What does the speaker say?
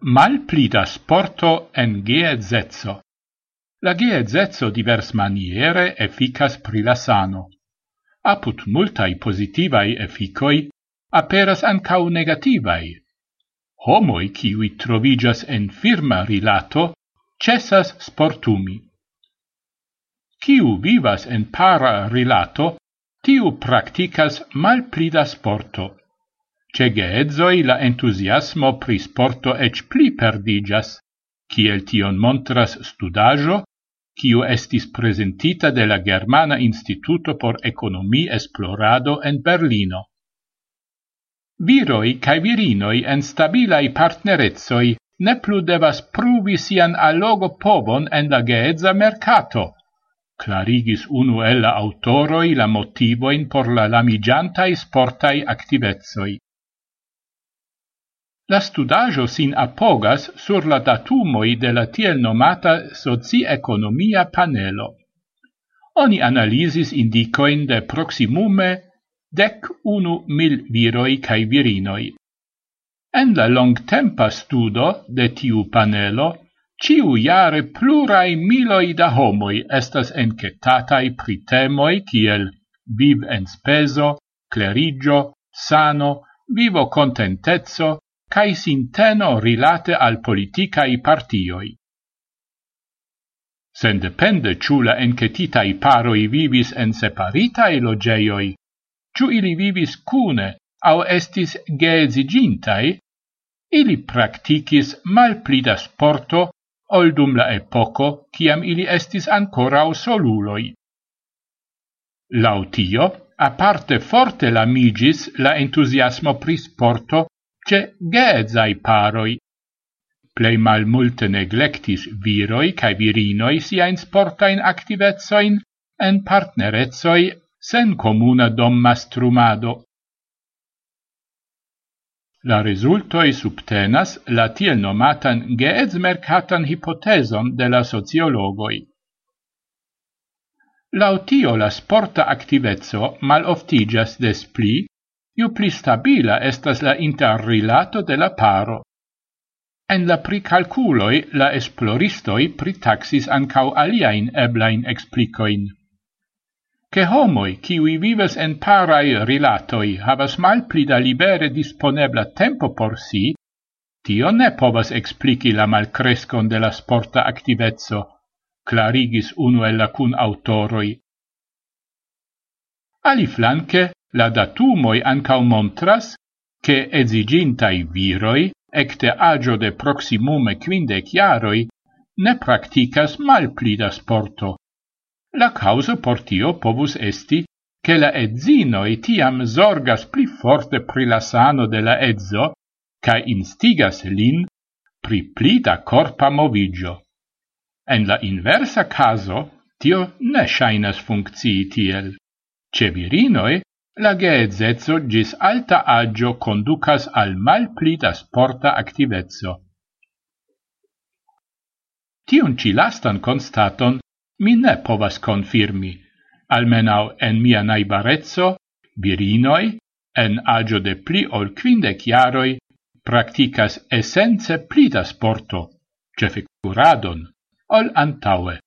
malplida sporto en geedzezzo. La geedzezzo divers maniere efficas pri la sano. Aput multai positivai efficoi aperas ancau negativai. Homoi kiwi trovigas en firma rilato cessas sportumi. Kiu vivas en para rilato, tiu practicas malpli da sporto. Ce geedzoi la entusiasmo pri sporto ec pli perdigas, kiel tion montras studajo, kiu estis presentita de la Germana Instituto por Economi Esplorado en Berlino. Viroi cae virinoi en stabilai partnerezoi ne plu devas pruvi sian allogo povon en la geedza mercato, clarigis unu el la autoroi la motivoin por la lamigiantai sportai activezoi. La studajo sin apogas sur la datumoi de la tiel nomata soci-economia panelo. Oni analisis indicoin de proximume dec unu mil viroi cae virinoi. En la longtempa studo de tiu panelo, ciu jare plurai miloi da homoi estas encetatai pri temoi kiel viv en speso, clerigio, sano, vivo contentezzo, cae sinteno rilate al politicae partioi. Sen depende ciù la encetitae paroi vivis en separitae logeioi, ciu ili vivis cune au estis geezigintai, ili practicis mal plida sporto oldum la epoco ciam ili estis ancora soluloi. Lautio, aparte forte lamigis la entusiasmo pri sporto ce geedzai paroi. Plei mal multe neglectis viroi cae virinoi siain sportain activezoin en partnerezoi sen comuna dom mastrumado. La resultoi subtenas la tiel nomatan geez mercatan hipoteson de la sociologoi. Lautio la sporta activezzo mal oftigas des pli, iu pli stabila estas la interrilato de la paro. En la pricalculoi la esploristoi pritaxis ancau aliaen eblain explicoin. Che homoi, kiwi vives en parai rilatoi, havas mal pli da libere disponebla tempo por si, tio ne povas explici la malcrescon de la sporta activezzo, clarigis unuella cun autoroi. Ali flanque, La datumoi ancau montras che ezigintai viroi, ecte agio de proximume quindec iaroi, ne practicas mal plida sporto. La causa portio povus esti che la edzinoi tiam zorgas pli forte pri la sano de la edzo, ca instigas lin pri pli da corpa movigio. En la inversa caso, tio ne shainas funcții tiel. Ce virinoi, la geedzezzo gis alta agio conducas al malpli da sporta activezzo. Tion ci lastan constaton mi ne povas confirmi, almenau en mia naibarezzo, virinoi, en agio de pli ol quindec iaroi, practicas essence pli da sporto, cefe curadon, ol antaue.